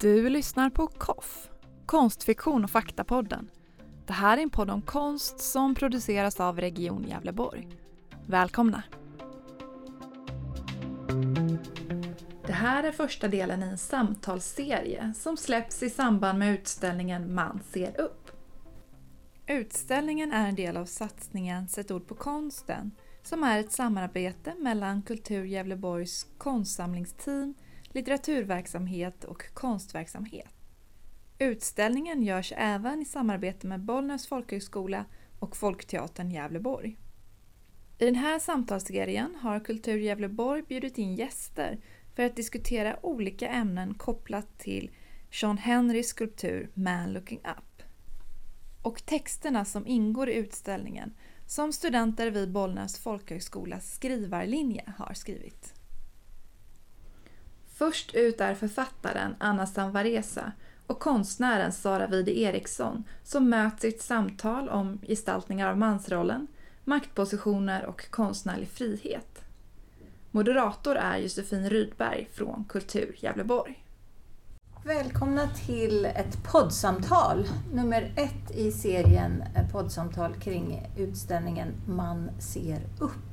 Du lyssnar på KOFF, Konstfiktion och faktapodden. Det här är en podd om konst som produceras av Region Gävleborg. Välkomna! Det här är första delen i en samtalsserie som släpps i samband med utställningen Man ser upp. Utställningen är en del av satsningen Sätt ord på konsten som är ett samarbete mellan Kultur Gävleborgs konstsamlingsteam, litteraturverksamhet och konstverksamhet. Utställningen görs även i samarbete med Bollnäs folkhögskola och Folkteatern Gävleborg. I den här samtalsserien har Kultur Gävleborg bjudit in gäster för att diskutera olika ämnen kopplat till Sean Henrys skulptur Man Looking Up. Och texterna som ingår i utställningen som studenter vid Bollnäs folkhögskolas skrivarlinje har skrivit. Först ut är författaren Anna Sanvaresa och konstnären Sara Vide Eriksson som möts i ett samtal om gestaltningar av mansrollen, maktpositioner och konstnärlig frihet. Moderator är Josefin Rydberg från Kultur Gävleborg. Välkomna till ett poddsamtal, nummer ett i serien poddsamtal kring utställningen Man ser upp.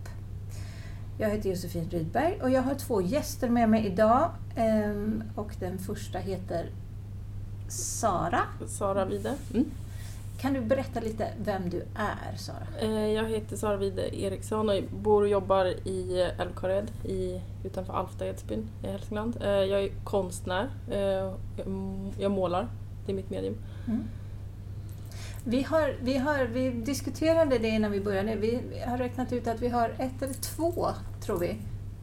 Jag heter Josefin Rydberg och jag har två gäster med mig idag. ehm, Och den första heter Sara. Sara Vide. Mm. Kan du berätta lite vem du är, Sara? Eh, Jag heter Sara Vide Eriksson och bor och jobbar i Älvkarled i, utanför Alfta, Edsbyn i Hälsingland. Eh, Jag är konstnär. Eh, jag- Jag målar. Det är mitt medium. Mm. Vi, har, vi, har, vi diskuterade det innan vi började. Vi har räknat ut att vi har ett eller två, tror vi,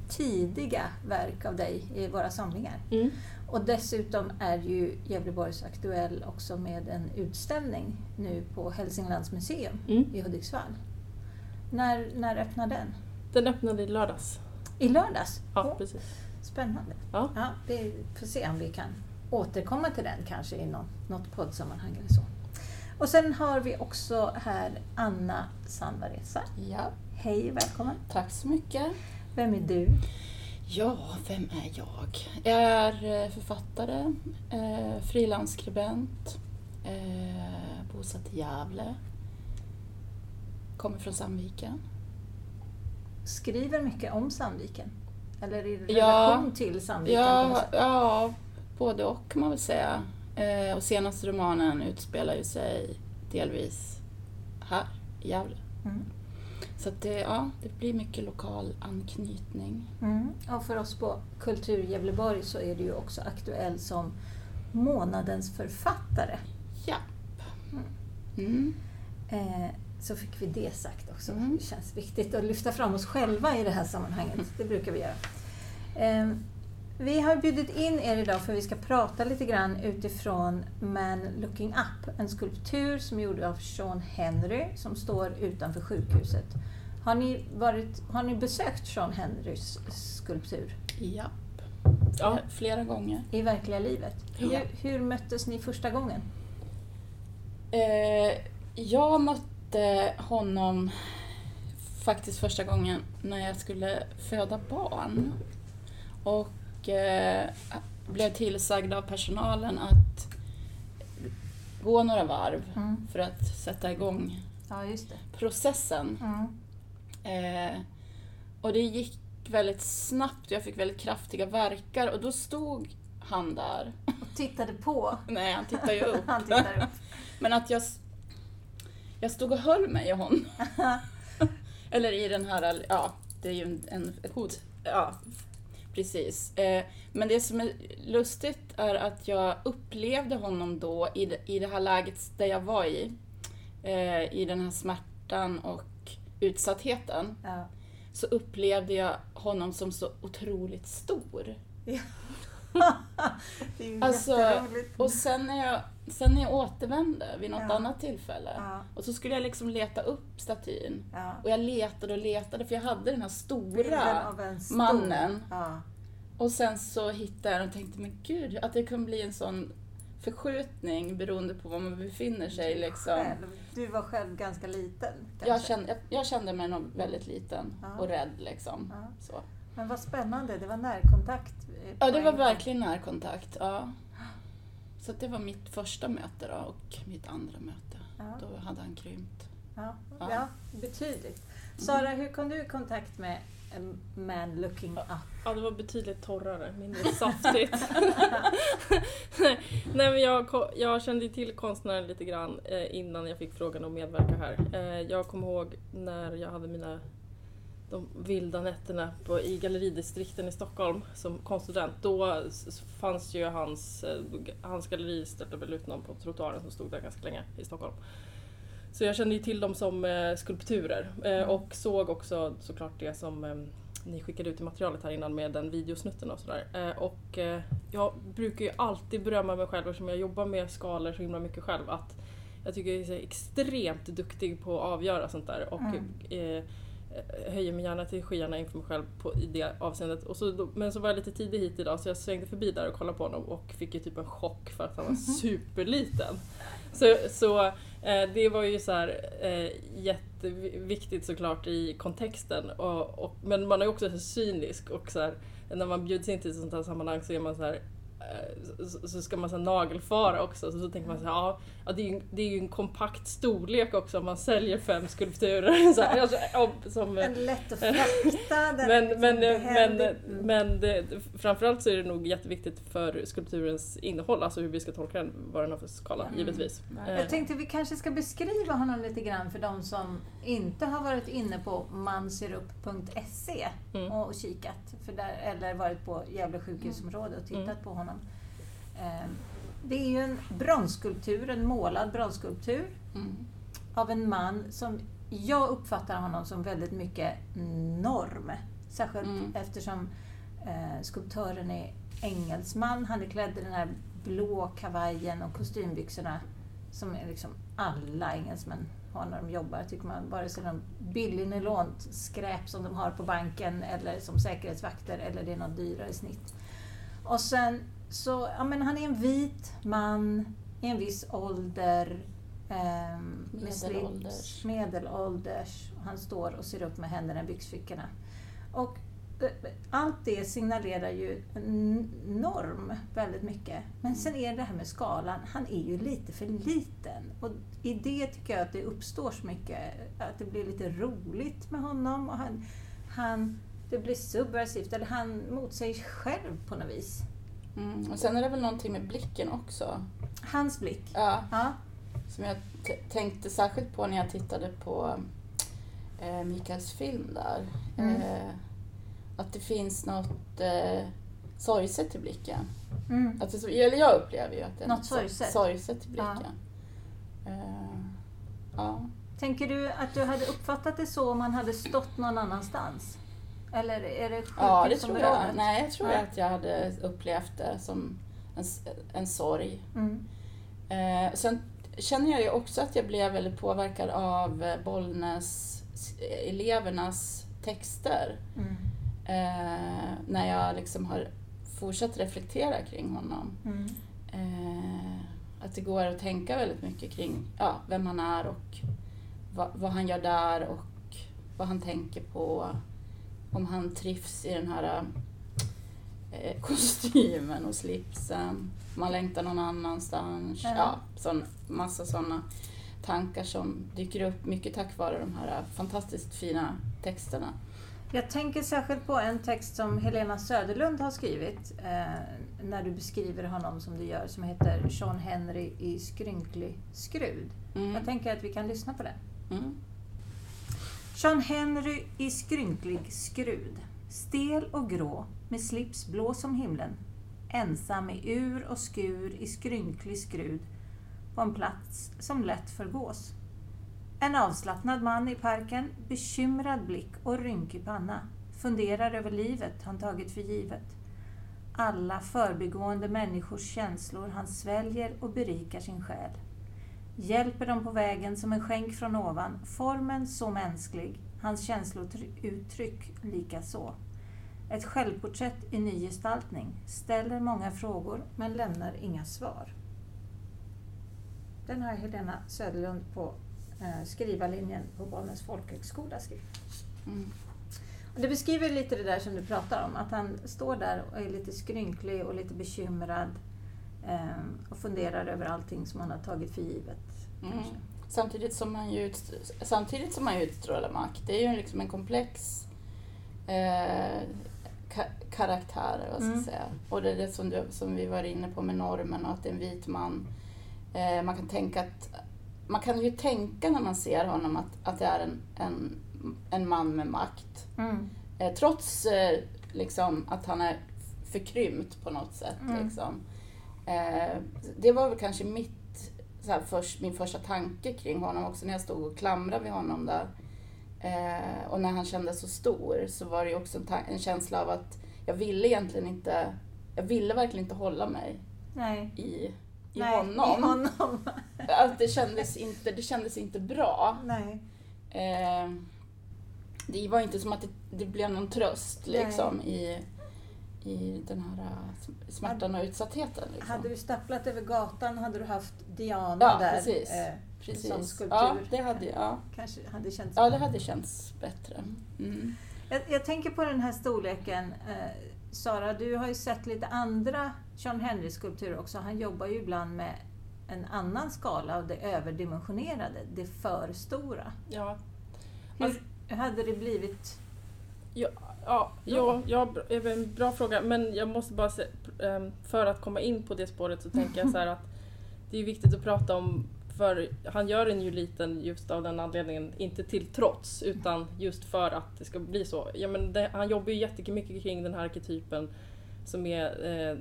tidiga verk av dig i våra samlingar. Mm. Och dessutom är ju Gävleborgs aktuell också med en utställning nu på Hälsinglands museum Mm. i Hudiksvall. När, när öppnar den? Den öppnade i lördags. I lördags? Ja, Åh, precis. Spännande. Ja. Ja, vi får se om vi kan återkomma till den kanske i någon, något poddsammanhang eller så. Och sen har vi också här Anna Sanvaresa. Ja, Hej, välkommen. tack så mycket. Vem är du? Ja, vem är jag? Jag är eh, författare, eh, frilansskribent, eh, bosatt i Gävle. Kommer från Sandviken. Skriver mycket om Sandviken? Eller i Ja. relation till Sandviken? Ja, ja, både och kan man väl säga. Eh, och senaste romanen utspelar ju sig delvis här i Gävle. Mm. Så det, ja, det blir mycket lokal anknytning. Mm. Och för oss på Kultur Gävleborg så är du ju också aktuell som månadens författare. Ja. Mm. Eh, så fick vi det sagt också. Mm. Det känns viktigt att lyfta fram oss själva i det här sammanhanget. Det brukar vi göra. Eh, vi har bjudit in er idag för att vi ska prata lite grann utifrån Man Looking Up, en skulptur som är gjord av Sean Henry som står utanför sjukhuset. Har ni, varit, har ni besökt Sean Henrys skulptur Ja. Ja. Flera gånger. i verkliga livet? Ja. Hur, hur möttes ni första gången? Eh, jag mötte honom faktiskt första gången när jag skulle föda barn. Och eh, blev tillsagd av personalen att gå några varv Mm. för att sätta igång Ja, processen. Mm. Eh, och det gick väldigt snabbt och jag fick väldigt kraftiga verkar och då stod han där. Och tittade på. Nej, han tittade ju upp. Han tittar upp. Men att jag, jag stod och höll mig i honom. Eller i den här, ja, det är ju en... en ett. Ja, precis. Eh, men det som är lustigt är att jag upplevde honom då i det, här läget där jag var i. Eh, I den här smärtan och utsattheten. Ja. Så upplevde jag honom som så otroligt stor. det är ju Alltså, jätteroligt. Och sen när jag, sen när jag återvände vid något Ja. annat tillfälle Ja, och så skulle jag liksom leta upp statyn. ja. Och jag letade och letade för jag hade den här stora. stor- mannen. Och sen så hittade jag den och tänkte, men gud, att det kunde bli en sån förskjutning beroende på var man befinner sig. Liksom. Du var själv ganska liten. Kanske. Jag, kände, jag, jag kände mig nog väldigt liten och rädd. Liksom. Så. Men vad spännande, det var närkontakt. eh, Ja, det var en- verkligen närkontakt. Ja. Så det var mitt första möte då och mitt andra möte. Ja. Då hade han krympt. Ja, Ja. ja. betydligt. Sara, hur kom du i kontakt med en Man Looking Up? Ja, det var betydligt torrare, mindre saftigt. Nej, men jag, jag kände till konstnären lite grann eh, innan jag fick frågan att medverka här. Eh, jag kommer ihåg när jag hade mina de vilda nätterna på, i galleridistrikten i Stockholm som konststudent. Då fanns ju hans, eh, hans galleri ställde väl ut någon på trottoaren som stod där ganska länge i Stockholm. Så jag kände ju till dem som eh, skulpturer eh, och såg också såklart det som eh, ni skickade ut i materialet här innan med den videosnutten och sådär. Och jag brukar ju alltid berömma mig själv eftersom jag jobbar med skalor så himla mycket själv att jag tycker jag är extremt duktig på att avgöra sånt där och eh, höjer mig gärna till skyarna inför mig själv på, i det avseendet. Och så, men så var jag lite tidig hit idag så jag svängde förbi där och kollade på honom och fick ju typ en chock för att han var superliten. Så, så eh, det var ju så här eh, jätteviktigt såklart i kontexten. Och, och, men man är också så cynisk och så här, när man bjuds in till ett sånt här sammanhang så är man så här eh, så, så ska man så nagelfara också, så, så tänker man så här, ja, ja det, är ju, det är ju en kompakt storlek också om man säljer fem skulpturer. Så här, alltså, om- som, En lätt att frakta. men, liksom men, men, behändig. Mm. men det, framförallt så är det nog jätteviktigt för skulpturens innehåll, alltså hur vi ska tolka den, vad den har för skala, Mm. givetvis. Eh, Jag tänkte vi kanske ska beskriva honom lite grann för de som inte har varit inne på manserup.se Mm. och kikat. För där, eller varit på Gävle sjukhusområde och tittat Mm. på honom. Eh, Det är ju en bronsskulptur, en målad bronsskulptur Mm. av en man som jag uppfattar honom som väldigt mycket norm. Särskilt Mm. eftersom eh, skulptören är engelsman. Han är klädd i den här blå kavajen och kostymbyxorna som är liksom alla engelsmän har när de jobbar, tycker man. Vare sig de billig nylont skräp som de har på banken eller som säkerhetsvakter eller det är något dyrare snitt. Och sen så, ja men han är en vit man i en viss ålder. slips, Medelålders. medelålders. Han står och ser upp med händerna i byxfickorna. Och eh, allt det signalerar ju norm väldigt mycket. Men sen är det här med skalan, han är ju lite för liten. Och i det tycker jag att det uppstår så mycket, att det blir lite roligt med honom. Och han, han, det blir subversivt, eller han mot sig själv på något vis. Mm. Och sen är det väl någonting med blicken också. Hans blick. Ja, Ja, som jag tänkte särskilt på när jag tittade på eh, Mikaels film där. Mm. Eh, att det finns något eh, sorgset i blicken. mm. Att det, eller jag upplever ju att det är Något så- sorgset? sorgset i Ja. blicken. Eh, ja. Tänker du att du hade uppfattat det så om han hade stått någon annanstans? Eller är det ja, det tror jag. Nej, jag tror Nej. att jag hade upplevt det som en, en sorg. Mm. Eh, sen känner jag ju också att jag blev väldigt påverkad av Bollnäs elevernas texter. Mm. Eh, när jag liksom har fortsatt reflektera kring honom. Mm. Eh, att det går att tänka väldigt mycket kring ja, vem han är och vad, vad han gör där och vad han tänker på. Om han trivs i den här eh, kostymen och slipsen. Om han längtar någon annanstans. Ja. Ja, sån, massa sådana tankar som dyker upp mycket tack vare de här fantastiskt fina texterna. Jag tänker särskilt på en text som Helena Söderlund har skrivit eh, när du beskriver honom som du gör, som heter Sean Henry i skrynklig skrud. Mm. Jag tänker att vi kan lyssna på den. Mm. Sean Henry i skrynklig skrud. Stel och grå, med slips blå som himlen. Ensam i ur och skur i skrynklig skrud på en plats som lätt förgås. En avslappnad man i parken, bekymrad blick och rynkig panna, funderar över livet han tagit för givet. Alla förbigående människors känslor han sväljer och berikar sin själ. Hjälper dem på vägen som en skänk från ovan, formen så mänsklig, hans känslouttryck lika så. Ett självporträtt i ny gestaltning, ställer många frågor men lämnar inga svar. Den har Helena Söderlund på skrivarlinjen på Bollnäs folkhögskola skrivit. Mm. Och det beskriver lite det där som du pratar om, att han står där och är lite skrynklig och lite bekymrad. Ehm, och funderar över allting som man har tagit för givet. Mm. Samtidigt som man ju samtidigt som man ju utstrålar makt. Det är ju liksom en komplex eh, ka- karaktär, vad ska Mm. säga. Och det är det som, du, som vi var inne på med normen och att det är en vit man. Eh, man kan tänka att man kan ju tänka när man ser honom att, att det är en, en, en man med makt. Mm. Eh, trots eh, liksom, att han är förkrympt på något sätt. Mm. Liksom. Eh, det var väl kanske mitt, så här, först, min första tanke kring honom också när jag stod och klamrade vid honom där. Och när han kändes så stor så var det också en, en känsla av att jag ville egentligen inte, jag ville verkligen inte hålla mig Nej. i, i Nej, honom. I honom. Att det, kändes inte, det kändes inte bra. Nej. Eh, det var inte som att det, det blev någon tröst liksom, i, i den här eh, smärtan och utsattheten. Liksom. Hade du stapplat över gatan hade du haft Diana Ja, där precis. eh, Precis. som skulptur. Ja, det hade, ja. Kanske hade känts ja, det hade känts bättre. Mm. Jag, jag tänker på den här storleken. Eh, Sara, du har ju sett lite andra John Henry-skulpturer också. Han jobbar ju ibland med en annan skala av det överdimensionerade, det för stora. Ja, Hur Alltså- hade det blivit? Ja, ja, ja, ja, en bra fråga. Men jag måste bara säga, ehm, för att komma in på det spåret så tänker jag så här att det är viktigt att prata om, för han gör den ju liten just av den anledningen, inte till trots, utan just för att det ska bli så. Ja, men det, han jobbar ju jättemycket kring den här arketypen som är, eh,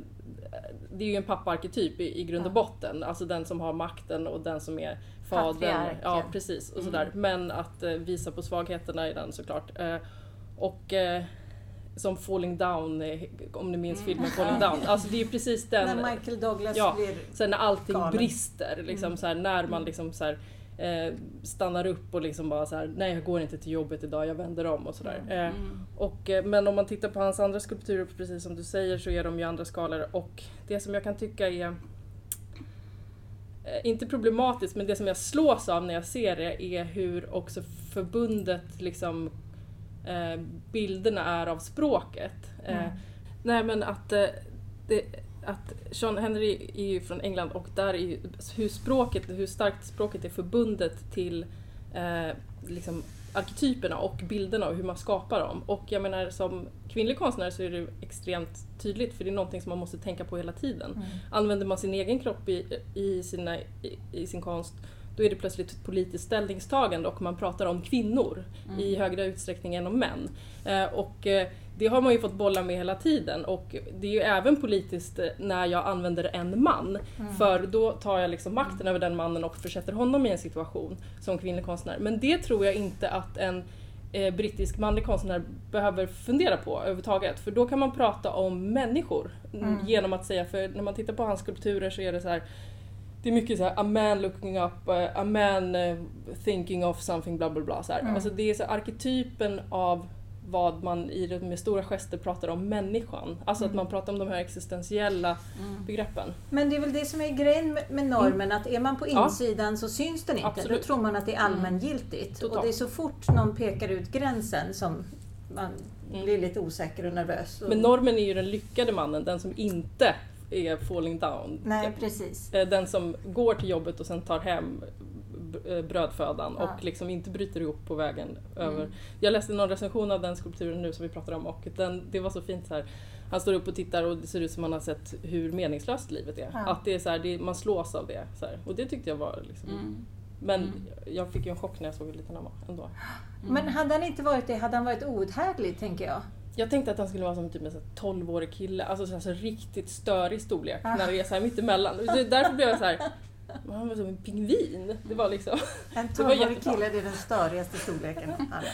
det är ju en pappaarketyp i, i grund och botten, alltså den som har makten och den som är fadern. Ja, precis. Och Mm. sådär. Men att eh, visa på svagheterna i den såklart. Eh, och eh, som Falling Down, eh, om ni minns Mm. filmen Falling Down. Alltså det är ju precis den, När Michael Douglas ja, blir... sen när allting Galen. brister, liksom, Mm. så här, när man Mm. liksom så här, eh, stannar upp och liksom bara så här, nej jag går inte till jobbet idag, jag vänder om och sådär. Mm. Eh, Mm. och, eh, men om man tittar på hans andra skulpturer, precis som du säger, så är de ju andra skalor. Och det som jag kan tycka är inte problematiskt, men det som jag slås av när jag ser det är hur också förbundet liksom eh, bilderna är av språket. Eh, Mm. Nej men att, eh, det, att Sean Henry är ju från England och där är ju hur språket, hur starkt språket är förbundet till eh, liksom arketyperna och bilderna och hur man skapar dem. Och jag menar som kvinnlig konstnär så är det extremt tydligt för det är någonting som man måste tänka på hela tiden. Mm. Använder man sin egen kropp i, i, sina, i, i sin konst då är det plötsligt ett politiskt ställningstagande och man pratar om kvinnor Mm. i högre utsträckning än om män. Eh, och eh, det har man ju fått bolla med hela tiden och det är ju även politiskt eh, när jag använder en man. Mm. För då tar jag liksom makten över den mannen och försätter honom i en situation som kvinnlig konstnär. Men det tror jag inte att en eh, brittisk manlig konstnär behöver fundera på överhuvudtaget. För då kan man prata om människor mm. Mm. genom att säga, för när man tittar på hans skulpturer så är det så här det är mycket så här, a man looking up, eh, a man eh, thinking of something, bla bla bla. Så. Mm. Alltså det är så här, arketypen av vad man i det med stora gester pratar om människan. Alltså att Mm. man pratar om de här existentiella Mm. begreppen. Men det är väl det som är grejen med- normen, att är man på Mm. Ja. insidan så syns den inte. Absolut. Då tror man att det är allmängiltigt. Totalt. Och det är så fort någon pekar ut gränsen som man Mm. blir lite osäker och nervös. Och... Men normen är ju den lyckade mannen, den som inte är falling down. Nej, precis. Eh, Den som går till jobbet och sen tar hem eh, brödfödan Ja. och liksom inte bryter ihop på vägen över. Mm. Jag läste någon recension av den skulpturen nu som vi pratar om och den, det var så fint så här. Han står upp och tittar och det ser ut som han har sett hur meningslöst livet är. Ja. Att det är så här, det, man slås av det. Så här. Och det tyckte jag var liksom, Mm. Men Mm. jag fick ju en chock när jag såg hur liten han var ändå. Men hade han inte varit det, hade han varit outhärdlig, tänker jag. Jag tänkte att han skulle vara som typ en så här 12-årig kille, alltså så här, så riktigt störig storlek Ah. när det är så här mittemellan. Det- Därför blev jag så här. "Men han var som en pingvin. Det var liksom... En Det var 12-årig jättebra. kille, det är den störigaste storleken. alla.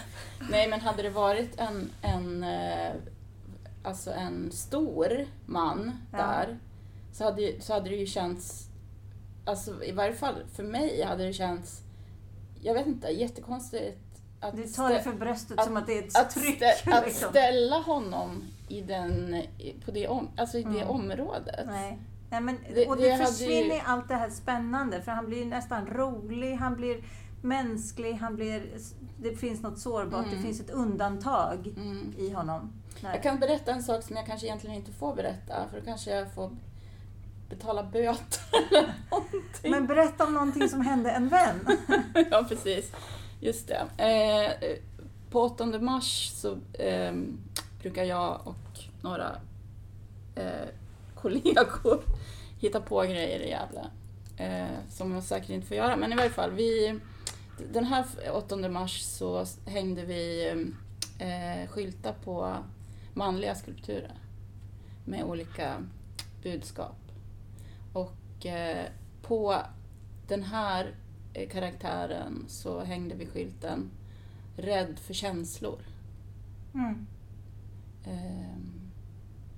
Nej, men hade det varit en, en, eh, alltså en stor man Ja. där så hade, så hade det ju känts, alltså i varje fall för mig hade det känts, jag vet inte, jättekonstigt att, Du tar det för bröstet att- som att det är ett att, tryck. stä, att liksom. ställa honom i, den, på det, om, alltså i det Mm. området. Nej. Nej, men, Det- och det det, försvinner ju- allt det här spännande för han blir nästan rolig, han blir mänsklig, han blir, det finns något sårbart, Mm. det finns ett undantag Mm. i honom. Nej. Jag kan berätta en sak som jag kanske egentligen inte får berätta, för då kanske jag får betala böter eller någonting. Men berätta om någonting som hände en vän. ja, precis. Just det. Eh, på 8 mars så eh, brukar jag och några eh, kollegor hitta på grejer i Gävle. Eh, som man säkert inte får göra, men i varje fall. Vi, den här 8 mars så hängde vi eh, skyltar på manliga skulpturer med olika budskap. Och eh, på den här karaktären så hängde vi skylten Rädd för känslor. Mm. Ehm,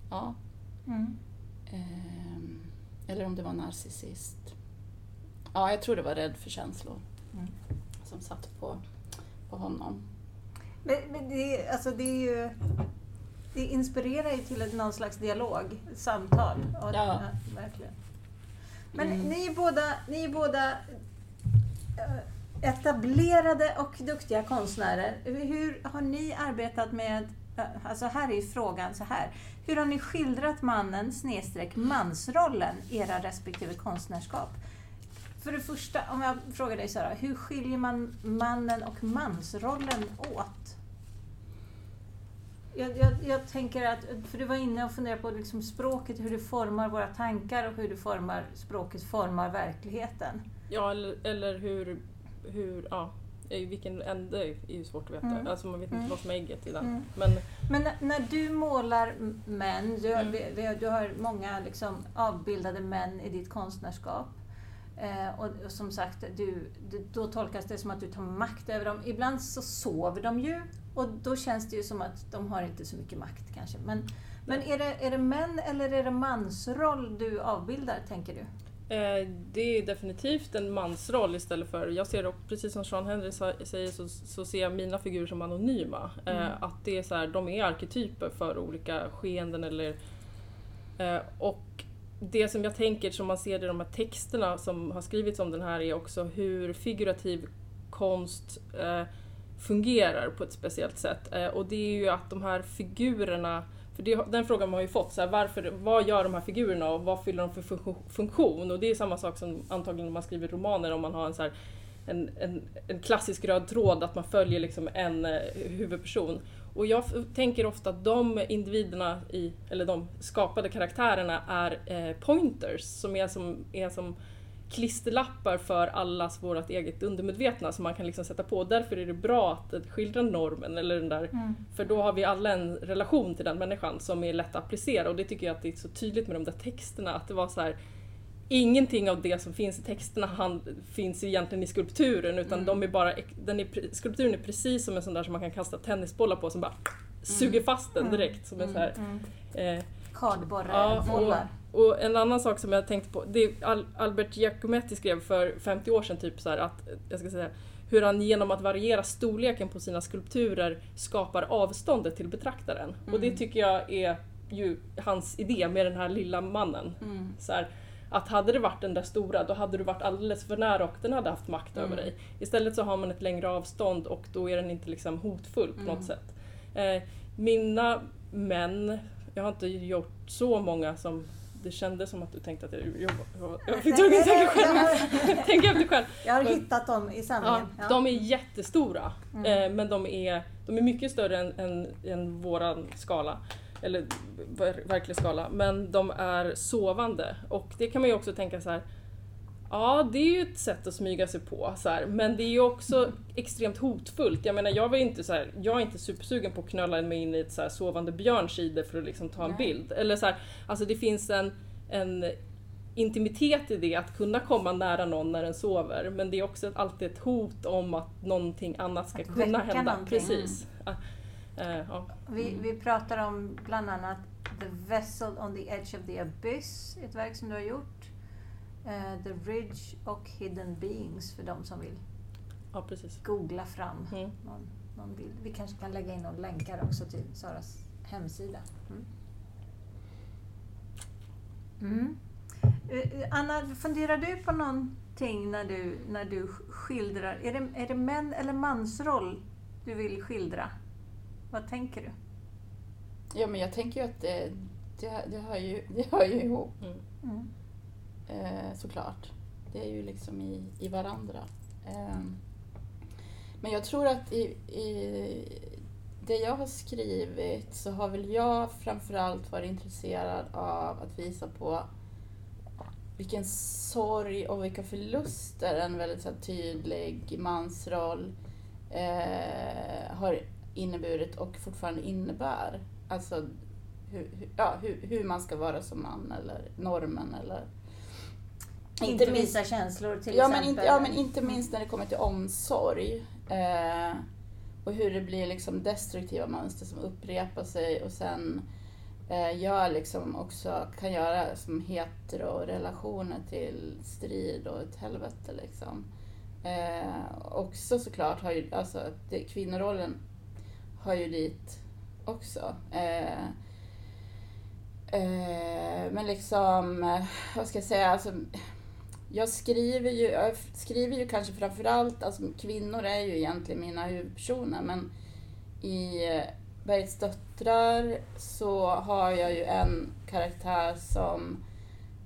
ja. Mm. Ehm, eller om det var narcissist. Ja, jag tror det var Rädd för känslor. Mm. Som satt på, på honom. Men, men det, alltså det är ju... Det inspirerar ju till ett, någon slags dialog, samtal. Ja. verkligen. Men Mm. ni är båda, ni är båda eh, Eh, etablerade och duktiga konstnärer. Hur har ni arbetat med, eh, alltså här är frågan så här. Hur har ni skildrat mannen snedstreck mansrollen i era respektive konstnärskap? För det första, om jag frågar dig Sara, hur skiljer man mannen och mansrollen åt? Jag, jag, jag tänker att, för du var inne och funderade på liksom språket, hur det formar våra tankar och hur det formar, språket formar verkligheten. Ja, eller, eller hur, hur, ja, i vilken ände är ju svårt att veta. Mm. Alltså man vet inte Mm. vad som är ägget i den. Mm. Men Men när- när du målar män, du, Mm. vi, vi, du har många liksom avbildade män i ditt konstnärskap. Eh, och, och som sagt, du, du, då tolkas det som att du tar makt över dem. Ibland så sover de ju och då känns det ju som att de har inte så mycket makt kanske. Men, men är, det, är det män eller är det mansroll du avbildar, tänker du? Eh, det är definitivt en mansroll istället för, jag ser det, precis som Sean Henry säger så, så ser jag mina figurer som anonyma. Mm. Eh, att det är så här, de är arketyper för olika skeenden eller eh, och det som jag tänker som man ser i de här texterna som har skrivits om den här är också hur figurativ konst fungerar på ett speciellt sätt. Och det är ju att de här figurerna, för det, den frågan man har ju fått, så här, varför, vad gör de här figurerna och vad fyller de för funktion- funktion? Och det är samma sak som antagligen när man skriver romaner om man har en så här, en, en, en klassisk röd tråd, att man följer liksom en eh, huvudperson. Och jag tänker ofta att de individerna, i, eller de skapade karaktärerna, är eh, pointers som är som, är som klisterlappar för allas vårt eget undermedvetna som man kan liksom sätta på. Därför är det bra att skildra normen, eller den där, för då har vi alla en relation till den människan som är lätt att applicera och det tycker jag att det är så tydligt med de där texterna, att det var så här Ingenting av det som finns i texterna han, finns egentligen i skulpturen utan Mm. de är bara, den är, skulpturen är precis som en sån där som man kan kasta tennisbollar på som bara suger fast den Mm. direkt. Som en så här, eh, Ja, Kardborrebollar. Och en annan sak som jag tänkte på, det är Albert Giacometti skrev för 50 år sedan typ så här att, jag ska säga, hur han genom att variera storleken på sina skulpturer skapar avståndet till betraktaren. Och det Mm. tycker jag är ju hans idé med den här lilla mannen. Mm. Så här, att hade det varit den där stora, då hade du varit alldeles för nära och den hade haft makt Mm. över dig. Istället så har man ett längre avstånd och då är den inte liksom hotfull på Mm. något sätt. Eh, mina män, jag har inte gjort så många som det kändes som att du tänkte att jag jag- jag fick tvungen att tänka själv. Tänk efter själv. Jag har hittat dem i Ja, samlingen. Ja. de är jättestora, Mm. eh, men de är, de är mycket större än, än, än våran skala. Eller ver, verklig skala. Men de är sovande. Och det kan man ju också tänka så här. Ja, det är ju ett sätt att smyga sig på. Så här. Men det är ju också extremt hotfullt. Jag menar, jag, inte så här, jag är inte supersugen på att knöla mig in i ett så här sovande björnskide för att liksom ta en bild. Eller så här, alltså det finns en, en intimitet i det, att kunna komma nära någon när den sover. Men det är också alltid ett hot om att någonting annat ska Att kunna hända. någonting. Precis. Ja, eh, ja. Vi, vi pratar om bland annat The Vessel on the Edge of the Abyss, ett verk som du har gjort. Eh, the Ridge och Hidden Beings för de som vill ja, precis. googla fram Mm. någon, någon bild. Vi kanske kan lägga in någon länkar också till Saras hemsida. Mm. Mm. Eh, Anna, funderar du på någonting när du, när du skildrar? Är det, är det män eller mansroll du vill skildra? Vad tänker du? Ja, men jag tänker ju att det, det, det, hör, ju, det hör ju ihop. Mm. Mm eh, såklart. Det är ju liksom i, i varandra. Eh, men jag tror att i, i det jag har skrivit så har väl jag framförallt varit intresserad av att visa på vilken sorg och vilka förluster en väldigt så här, tydlig mansroll eh, har inneburit och fortfarande innebär. Alltså hur, hur, ja, hur, hur man ska vara som man eller normen eller inte visa känslor till ja, exempel. Men inte, ja, men inte minst när det kommer till omsorg. Eh, och hur det blir liksom destruktiva mönster som upprepar sig och sen eh, gör liksom också, kan göra som hetero-relationer till strid och ett helvete. Liksom. Eh, också såklart har ju, alltså det, kvinnorollen har ju dit också. Eh, eh, men liksom, eh, vad ska jag säga, alltså jag skriver ju, jag skriver ju kanske framförallt, alltså kvinnor är ju egentligen mina huvudpersoner, men i Bergets döttrar så har jag ju en karaktär som,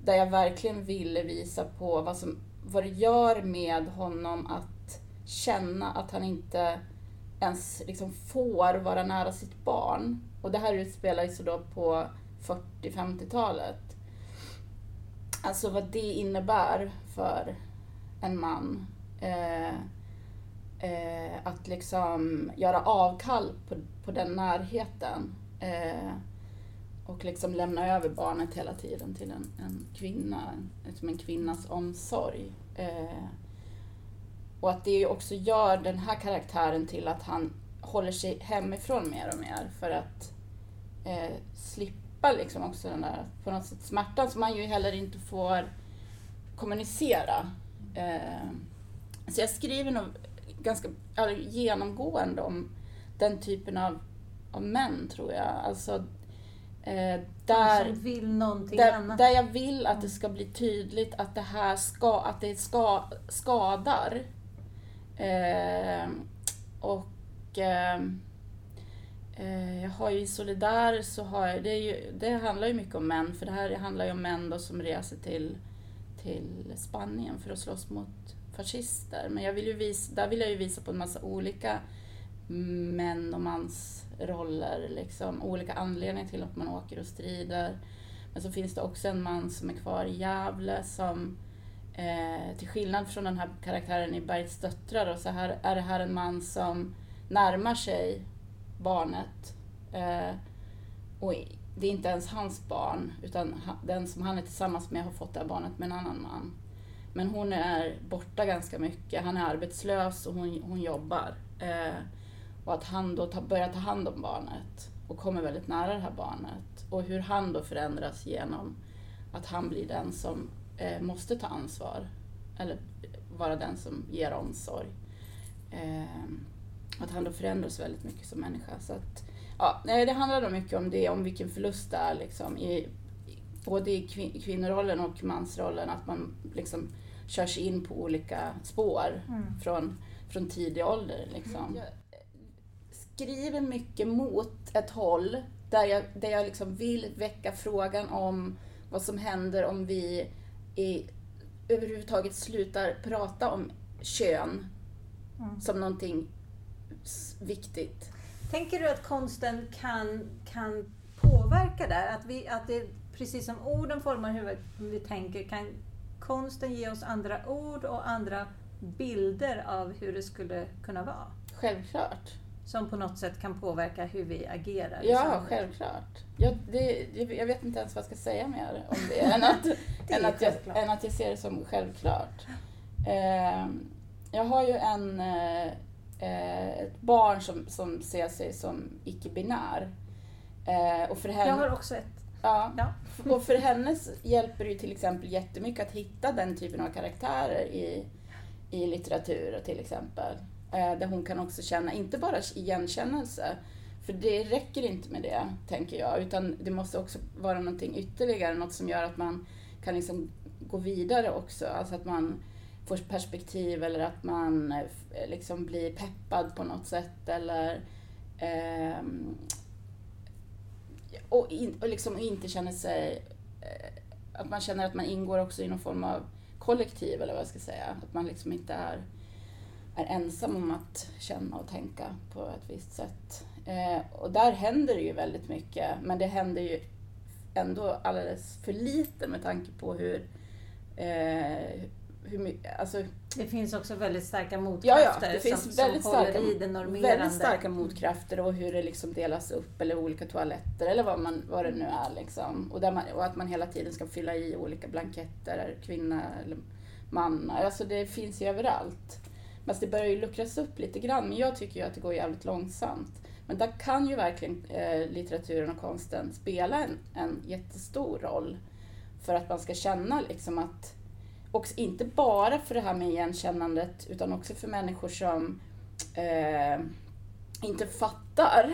där jag verkligen ville visa på vad, som, vad det gör med honom att känna att han inte ens liksom får vara nära sitt barn. Och det här utspelar sig då på 40-50-talet. Alltså vad det innebär för en man. Eh, eh, att liksom göra avkall på, på den närheten. Eh, och liksom lämna över barnet hela tiden till en, en kvinna, liksom en kvinnas omsorg. Eh, och att det också gör den här karaktären till att han håller sig hemifrån mer och mer för att eh, slippa liksom också den där på något sätt smärtan som man ju heller inte får kommunicera. Eh, så jag skriver nog ganska genomgående om den typen av, av män tror jag. Alltså, eh, där, där, där jag vill att det ska bli tydligt att det här ska, att det ska, skadar. Eh, och eh, Eh, jag har ju i Solidar så har jag, det, är ju, det handlar ju mycket om män, för det här handlar ju om män då som reser till, till Spanien för att slåss mot fascister. Men jag vill ju visa, där vill jag ju visa på en massa olika män och mansroller, liksom, olika anledningar till att man åker och strider. Men så finns det också en man som är kvar i Gävle som Eh, till skillnad från den här karaktären i Bergets döttrar då, så här är det här en man som närmar sig barnet. Eh, och det är inte ens hans barn, utan den som han är tillsammans med har fått det här barnet med en annan man. Men hon är borta ganska mycket. Han är arbetslös och hon, hon jobbar. Eh, och att han då ta, börjar ta hand om barnet och kommer väldigt nära det här barnet. Och hur han då förändras genom att han blir den som eh, måste ta ansvar. Eller vara den som ger omsorg. Eh, att han då förändras väldigt mycket som människa. Så att, ja, det handlar då mycket om det, om vilken förlust det är liksom, i, både i kvin kvinnorollen och mansrollen. Att man liksom kör sig in på olika spår mm. från, från tidig ålder. Liksom. Jag skriver mycket mot ett håll där jag, där jag liksom vill väcka frågan om vad som händer om vi i, överhuvudtaget slutar prata om kön mm. som någonting viktigt. Tänker du att konsten kan, kan påverka där? Att, vi, att det, precis som orden formar hur vi tänker, kan konsten ge oss andra ord och andra bilder av hur det skulle kunna vara? Självklart. Som på något sätt kan påverka hur vi agerar? Ja, självklart. Jag, det, jag vet inte ens vad jag ska säga mer om det, än, att, det än, att jag, än att jag ser det som självklart. Eh, jag har ju en, eh, ett barn som, som ser sig som icke-binär. Eh, och för henne, jag har också ett. Ja, ja. och för henne hjälper det ju till exempel jättemycket att hitta den typen av karaktärer i, i litteratur till exempel. Eh, där hon kan också känna, inte bara igenkännelse, för det räcker inte med det, tänker jag, utan det måste också vara någonting ytterligare, något som gör att man kan liksom gå vidare också. Alltså att man får perspektiv eller att man eh, liksom blir peppad på något sätt eller eh, och, in, och liksom inte känner sig eh, att man känner att man ingår också i någon form av kollektiv eller vad jag ska säga. Att man liksom inte är, är ensam om att känna och tänka på ett visst sätt. Eh, och där händer det ju väldigt mycket, men det händer ju ändå alldeles för lite med tanke på hur, eh, hur alltså Det finns också väldigt starka Ja, motkrafter ja, det finns som, väldigt som håller starka, i det normerande. väldigt starka motkrafter och hur det liksom delas upp eller olika toaletter eller vad, man, vad det nu är. Liksom. Och, man, och att man hela tiden ska fylla i olika blanketter, kvinna eller man. Alltså det finns ju överallt. Men det börjar ju luckras upp lite grann, men jag tycker ju att det går jävligt långsamt. Men där kan ju verkligen eh, litteraturen och konsten spela en, en jättestor roll för att man ska känna liksom att och inte bara för det här med igenkännandet utan också för människor som eh, inte fattar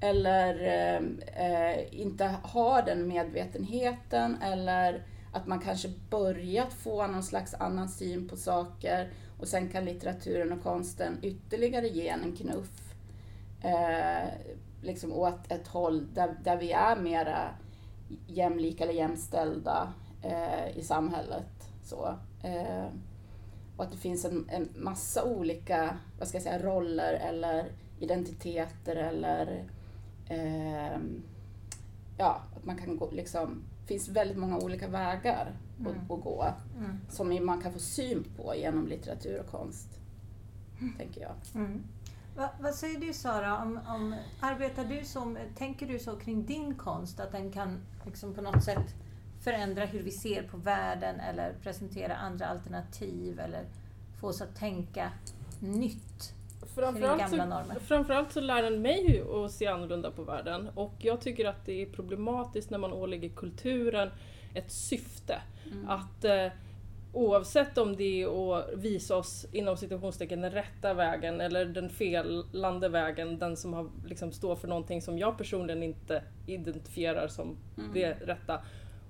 eller eh, eh, inte har den medvetenheten eller att man kanske börjat få någon slags annan syn på saker och sen kan litteraturen och konsten ytterligare ge en knuff eh, liksom åt ett håll där, där vi är mera jämlika eller jämställda eh, i samhället. Så. Eh, och att det finns en, en massa olika vad ska jag säga, roller eller identiteter eller eh, ja, att man kan gå liksom, det finns väldigt många olika vägar Mm. att, att gå Mm. som man kan få syn på genom litteratur och konst, tänker jag. Mm. Va, vad säger du Sara, om, om, arbetar du som, tänker du så kring din konst, att den kan liksom på något sätt förändra hur vi ser på världen eller presentera andra alternativ eller få oss att tänka nytt? Framförallt gamla så, normer. framförallt så lär den mig att se annorlunda på världen och jag tycker att det är problematiskt när man ålägger kulturen ett syfte. Mm. Att eh, oavsett om det är att visa oss inom situationstecken den rätta vägen eller den felande vägen, den som har, liksom, står för någonting som jag personligen inte identifierar som Mm. det rätta.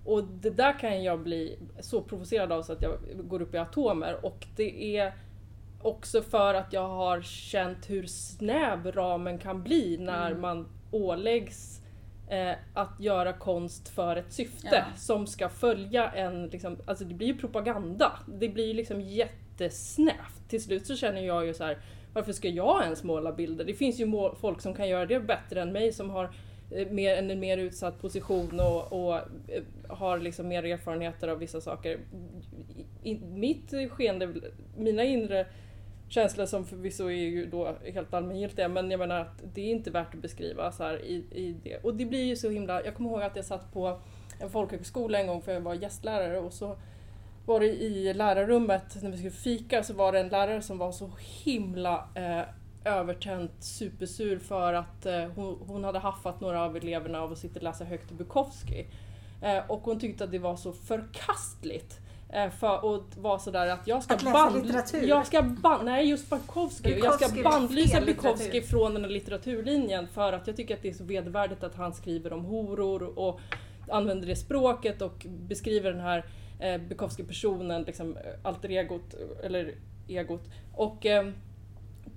Och det där kan jag bli så provocerad av så att jag går upp i atomer och det är också för att jag har känt hur snäv ramen kan bli när Mm. man åläggs eh, att göra konst för ett syfte Ja. som ska följa en, liksom, alltså det blir ju propaganda. Det blir ju liksom jättesnävt. Till slut så känner jag ju så här, varför ska jag ens måla bilder? Det finns ju folk som kan göra det bättre än mig som har Eh, mer, en mer utsatt position och, och eh, har liksom mer erfarenheter av vissa saker. I mitt skeende, mina inre känslor som förvisso är ju då helt allmängiltiga men jag menar att det är inte värt att beskriva så här i, i det. Och det blir ju så himla, jag kommer ihåg att jag satt på en folkhögskola en gång för jag var gästlärare och så var det i lärarrummet när vi skulle fika så var det en lärare som var så himla eh, övertänt supersur för att eh, hon, hon hade haffat några av eleverna av att sitta och läsa högt Bukowski. Eh, och hon tyckte att det var så förkastligt. Eh, för, och var sådär att jag ska Att läsa band- litteratur? Jag ska band, nej just Bukowski. Jag Bukowski ska är bandlysa Bukowski från den här litteraturlinjen för att jag tycker att det är så vedervärdigt att han skriver om horor och använder det språket och beskriver den här eh, Bukowski-personen, liksom alter egot, eller egot. Och eh,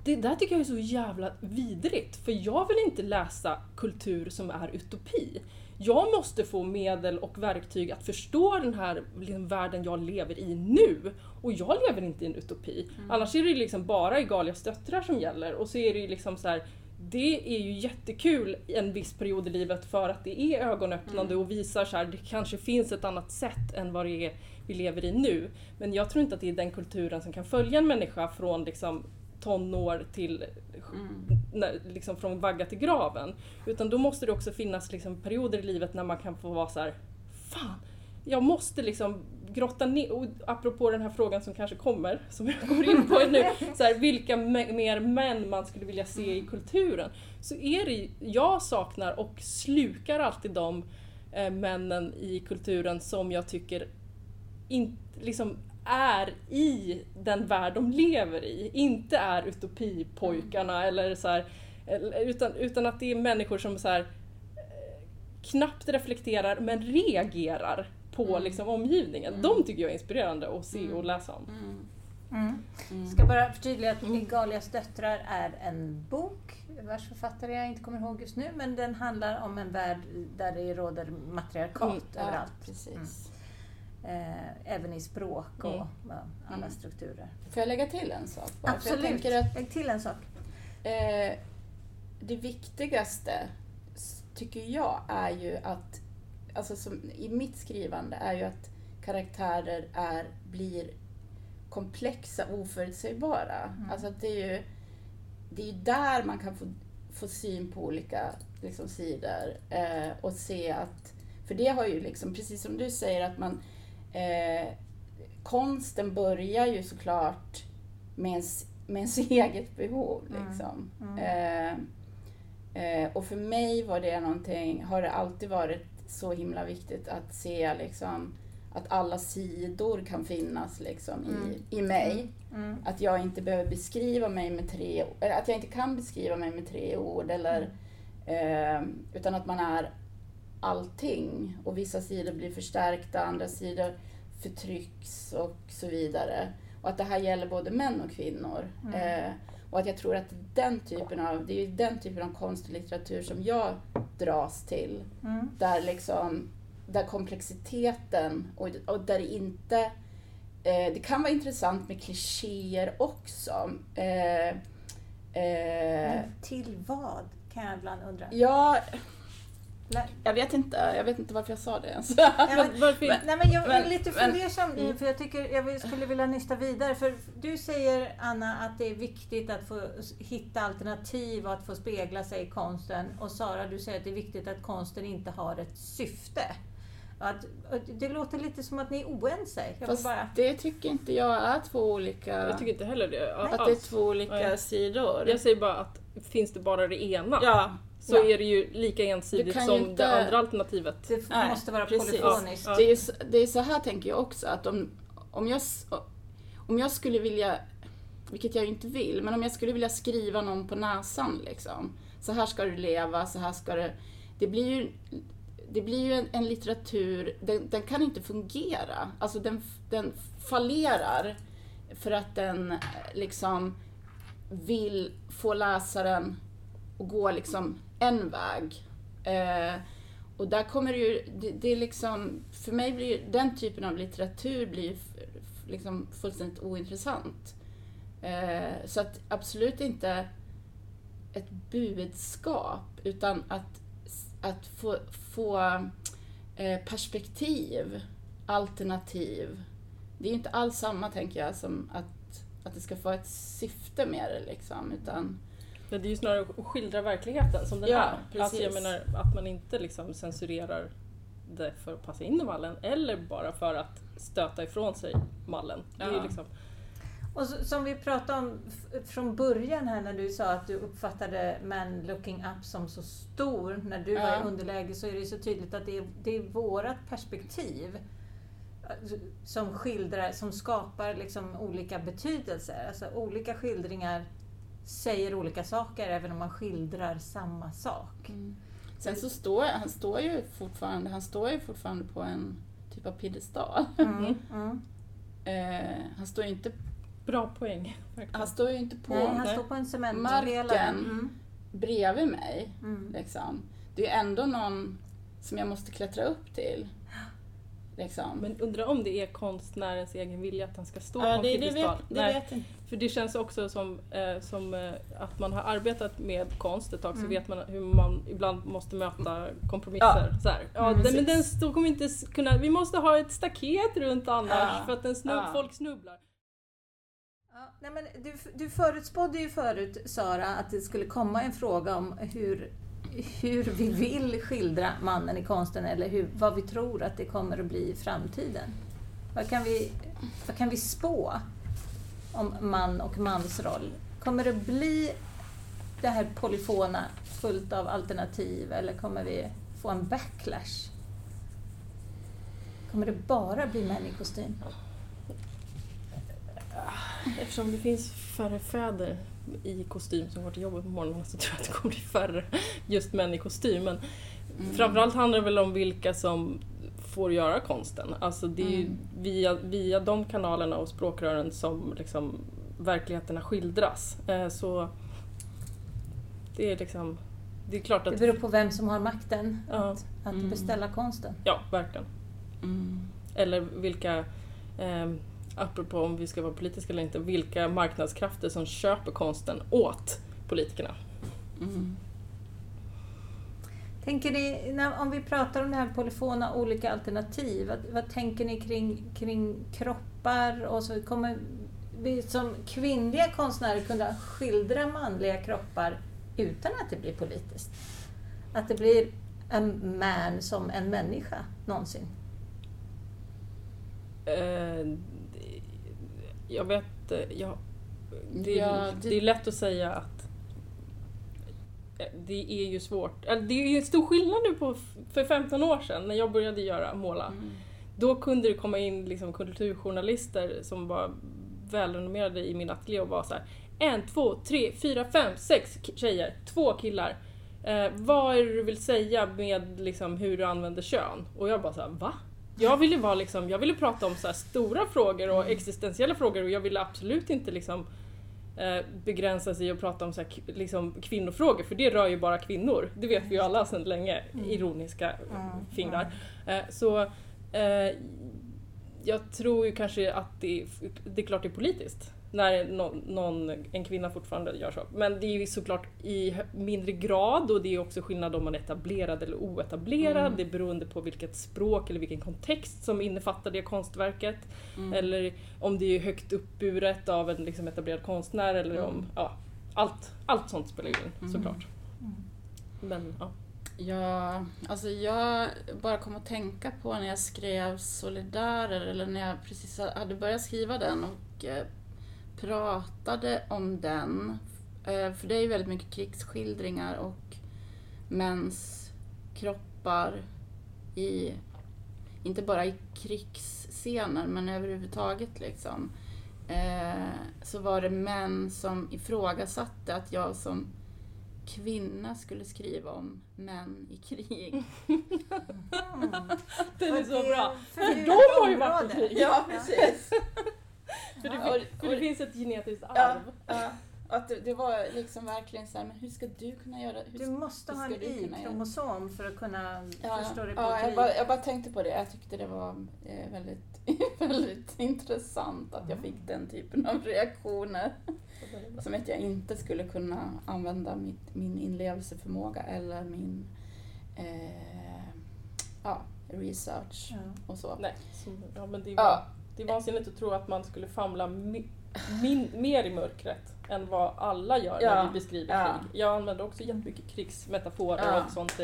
det där tycker jag är så jävla vidrigt, för jag vill inte läsa kultur som är utopi. Jag måste få medel och verktyg att förstå den här liksom, världen jag lever i nu. Och jag lever inte i en utopi. Annars är det liksom bara Igalias döttrar som gäller. Och så är det ju liksom så här, det är ju jättekul i en viss period i livet för att det är ögonöppnande och visar så här, det kanske finns ett annat sätt än vad det är vi lever i nu. Men jag tror inte att det är den kulturen som kan följa en människa från liksom tonår till Mm. när, liksom från vagga till graven. Utan då måste det också finnas liksom perioder i livet när man kan få vara så här, Fan, jag måste liksom grotta ner, och apropå den här frågan som kanske kommer, som jag går in på nu, så här, vilka me- mer män man skulle vilja se i kulturen. Så är det, jag saknar och slukar alltid de eh, männen i kulturen som jag tycker in, liksom är i den värld de lever i. Inte är utopipojkarna eller så här, eller- utan, utan att det är människor som så här, eh, knappt reflekterar men reagerar på Mm. liksom, omgivningen. Mm. De tycker jag är inspirerande att se Mm. och läsa om. Mm. Mm. Mm. Ska bara förtydliga att Ligalias döttrar är en bok vars författare jag inte kommer ihåg just nu, men den handlar om en värld där det råder matriarkat Mm, Ja, överallt. precis. Eh, även i språk och Mm. alla Mm. strukturer. Får jag lägga till en sak? bara? Absolut. Att Lägg till en sak. Eh, det viktigaste, tycker jag, är ju att, alltså som, i mitt skrivande, är ju att karaktärer är, blir komplexa, oförutsägbara. Mm. Alltså att det är ju, det är ju där man kan få, få syn på olika liksom, sidor eh, och se att, för det har ju liksom, precis som du säger, att man eh, konsten börjar ju såklart med ens, med ens eget behov. Mm. Liksom. Mm. Eh, eh, och för mig var det någonting, har det alltid varit så himla viktigt att se liksom, att alla sidor kan finnas liksom, Mm. i, i mig. Mm. Att jag inte behöver beskriva mig med tre att jag inte kan beskriva mig med tre ord. Eller, eh, utan att man är allting. Och vissa sidor blir förstärkta, andra sidor förtrycks och så vidare. Och att det här gäller både män och kvinnor. Mm. Eh, och att jag tror att den typen av, det är den typen av konst och litteratur som jag dras till. Mm. Där liksom, där komplexiteten och, och där det inte, eh, det kan vara intressant med klichéer också. Eh, eh, Men till vad? Kan jag ibland undra. ja, Lä- jag vet inte, jag vet inte varför jag sa det ens. Ja, Men varför, Nej, men jag är Men- lite men- fundersam mm. för jag tycker jag skulle vilja nysta vidare. För du säger Anna att det är viktigt att få hitta alternativ och att få spegla sig i konsten. Och Sara, du säger att det är viktigt att konsten inte har ett syfte. Att, det låter lite som att ni är oense. Fast bara... det tycker inte jag är två olika, jag tycker inte heller det. att alls. det är två olika Nej. sidor. Jag säger bara att finns det bara det ena ja, så ja. är det ju lika Du ensidigt kan ju som inte- det andra alternativet. Det Nej, måste vara precis. polyfoniskt. Ja. Det är, det är så här tänker jag också att om, om, jag, om jag skulle vilja, vilket jag ju inte vill, men om jag skulle vilja skriva någon på näsan liksom. Så här ska du leva, så här ska du... Det blir ju, det blir ju en, en litteratur, den, den kan inte fungera. Alltså den, den fallerar för att den eh, liksom vill få läsaren att gå liksom en väg. Eh, och där kommer det ju, det, det är liksom, för mig blir ju- den typen av litteratur blir liksom fullständigt ointressant. Eh, så att absolut inte ett budskap, utan att, att få, få eh, perspektiv, alternativ. Det är ju inte alls samma, tänker jag, som att, att det ska få ett syfte med det liksom, utan det är ju snarare att skildra verkligheten som den Ja, är. Alltså jag precis. menar att man inte liksom censurerar det för att passa in i mallen eller bara för att stöta ifrån sig mallen. Det är Ja. liksom, Och så, som vi pratade om från början här när du sa att du uppfattade Man Looking Up som så stor när du var Ja. i underläge så är det så tydligt att det är, det är vårat perspektiv eh, som skildrar, som skapar liksom olika betydelser. Alltså olika skildringar säger olika saker även om man skildrar samma sak. Sen så står han står ju fortfarande, han står ju fortfarande på en typ av piedestal. Mm. Mm. Eh, han står ju inte, bra poäng. verkligen. han står ju inte på Nej, han står på en. Marken. Mm. bredvid mig. Mm. Liksom. Det är ju ändå någon som jag måste klättra upp till. Liksom. Men undrar om det är konstnärens egen vilja att han ska stå ja, på en det, det, piedestal. vet, det Nej, vet inte. För det känns också som, eh, som eh, att man har arbetat med konst ett tag så Mm. vet man hur man ibland måste möta kompromisser. Så här. Ja, Mm, den, men den stå- kommer inte kunna, vi måste ha ett staket runt annars Ja, för att den snubb, ja. folk snubblar. Ja, nej men du, du förutspådde ju förut, Sara, att det skulle komma en fråga om hur, hur vi vill skildra mannen i konsten eller hur, vad vi tror att det kommer att bli i framtiden. Vad kan vi, vad kan vi spå om man och mansroll? Kommer det bli det här polyfona, fullt av alternativ, eller kommer vi få en backlash? Kommer det bara bli män i kostym? Eftersom det finns färre fäder i kostym som går till jobbet på morgonen så tror jag att det kommer bli färre just män i kostym. Men Mm. framförallt handlar det väl om vilka som får göra konsten. Alltså det är ju Mm. via, via de kanalerna och språkrören som liksom verkligheterna skildras. Eh, så det är liksom, det är klart Det att, beror på vem som har makten ja, att, att Mm. beställa konsten. ja verkligen. Mm. Eller vilka, eh, apropå om vi ska vara politiska eller inte, vilka marknadskrafter som köper konsten åt politikerna. Mm. Tänker ni, när, om vi pratar om det här polyfona olika alternativ, vad, vad tänker ni kring, kring kroppar och så kommer vi som kvinnliga konstnärer kunna skildra manliga kroppar utan att det blir politiskt? Att det blir en man som en människa någonsin? Eh, jag vet eh, jag, det, Ja, det... det- är lätt att säga att eh, det är ju svårt. Det är ju stor skillnad nu på för 15 år sedan när jag började göra måla. Mm. Då kunde det komma in liksom kulturjournalister som var välrenommerade i min ateljé och var så här. En, två, tre, fyra, fem, sex tjejer, två killar. Eh, vad är det du vill säga med liksom, hur du använder kön? Och jag bara så här, va? Jag ville, vara liksom, jag ville prata om så här stora frågor och existentiella frågor och jag ville absolut inte liksom, eh, begränsa sig och prata om så liksom, kvinnofrågor för det rör ju bara kvinnor. Det vet vi ju alla sedan länge. Ironiska fingrar. Eh, så eh, jag tror ju kanske att det, det är klart det är politiskt när någon, en kvinna fortfarande gör så. Men det är ju såklart i mindre grad och det är också skillnad om man är etablerad eller oetablerad. Mm. Det är beroende på vilket språk eller vilken kontext som innefattar det konstverket. Mm. Eller om det är högt uppburet av en liksom etablerad konstnär eller om... Mm. Ja, allt, allt sånt spelar ju in Mm. såklart. Men ja. Ja, alltså jag bara kom att tänka på när jag skrev Solidarer, eller när jag precis hade börjat skriva den och eh, pratade om den. Eh, för det är ju väldigt mycket krigsskildringar och mäns kroppar i, inte bara i krigsscener, men överhuvudtaget liksom. Eh, så var det män som ifrågasatte att jag som kvinna skulle skriva om män i krig. Den är så bra! För För de har ju varit i krig! Ja, precis. För det, Ja, för det finns ett genetiskt Ja, arv. ja. Att det, det var liksom verkligen så här, men hur ska du kunna göra hur Du måste hur ha ska en du kunna göra? Y-kromosom för att kunna Ja, förstå dig på ja, jag, bara, jag bara tänkte på det. Jag tyckte det var eh, väldigt, väldigt intressant att jag fick den typen av reaktioner. Som att jag inte skulle kunna använda mitt, min inlevelseförmåga eller min eh, ja, research Ja. och så. Nej, så, ja, men det, är, Ja, det är vansinnigt att tro att man skulle famla mi, min, mer i mörkret än vad alla gör när Ja, vi beskriver ja. krig. Jag använder också jättemycket krigsmetaforer Ja. och sånt.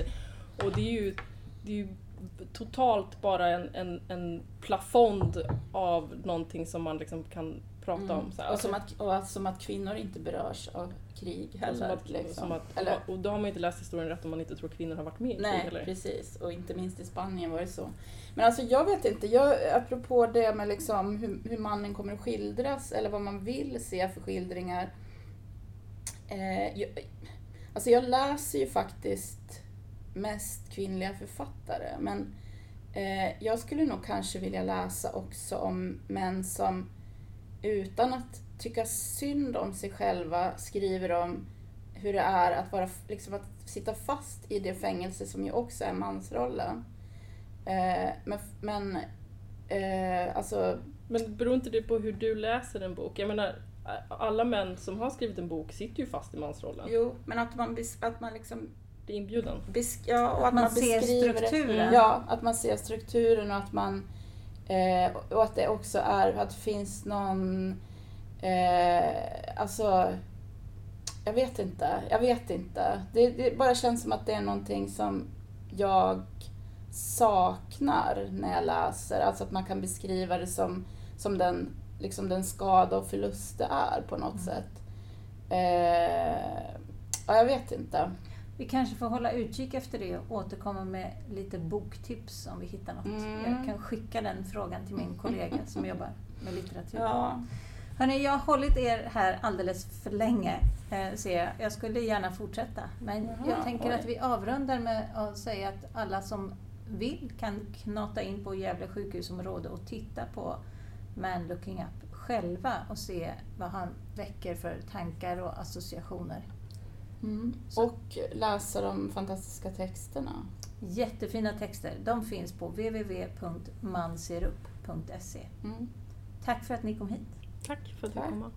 Och det är ju, det är ju totalt bara en, en, en plafond av någonting som man liksom kan prata Mm. om. Så här. Och, som att, och att, som att kvinnor inte berörs av krig Och heller. som att, liksom. som att, Eller, och då har man inte läst historien rätt om man inte tror att kvinnor har varit med i krig. nej, Eller? precis. Och inte minst i Spanien var det så. Men alltså jag vet inte, jag, apropå det med liksom hur, hur mannen kommer att skildras eller vad man vill se för skildringar. Eh, jag, alltså jag läser ju faktiskt mest kvinnliga författare men eh, jag skulle nog kanske vilja läsa också om män som utan att tycka synd om sig själva skriver om hur det är att, vara, liksom att sitta fast i det fängelse som ju också är mansrollen. Eh, men men eh, alltså, Men beror inte det på hur du läser en bok? Jag menar, alla män som har skrivit en bok sitter ju fast i mansrollen. jo, men att man, att man liksom Det är inbjudan. ja, och Att att, man man, ser strukturen. Det, ja, att man ser strukturen och att man eh, och att det också är att det finns någon eh, alltså jag vet inte, jag vet inte. Det, det bara känns som att det är någonting som jag saknar när jag läser. Alltså att man kan beskriva det som, som den, liksom den skada och förlust det är på något sätt. Eh, ja, jag vet inte. Vi kanske får hålla utkik efter det och återkomma med lite boktips om vi hittar något. Mm. Jag kan skicka den frågan till min kollega som jobbar med litteratur. Ja. Hörrni, jag har hållit er här alldeles för länge, eh, ser jag. Jag skulle gärna fortsätta. Men Jaha, jag tänker oj. att vi avrundar med att säga att alla som vill kan knata in på Gävle sjukhusområde och titta på Man Looking Up själva och se vad han väcker för tankar och associationer. Mm. Och läsa de fantastiska texterna. Jättefina texter. De finns på www.manserup.se. Mm. Tack för att ni kom hit. Tack för att du Tack. kom.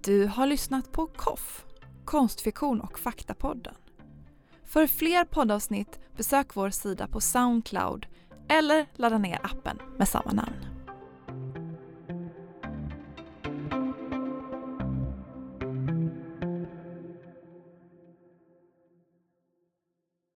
Du har lyssnat på KOFF, konstfiktion och faktapodden. För fler poddavsnitt besök vår sida på Soundcloud eller ladda ner appen med samma namn.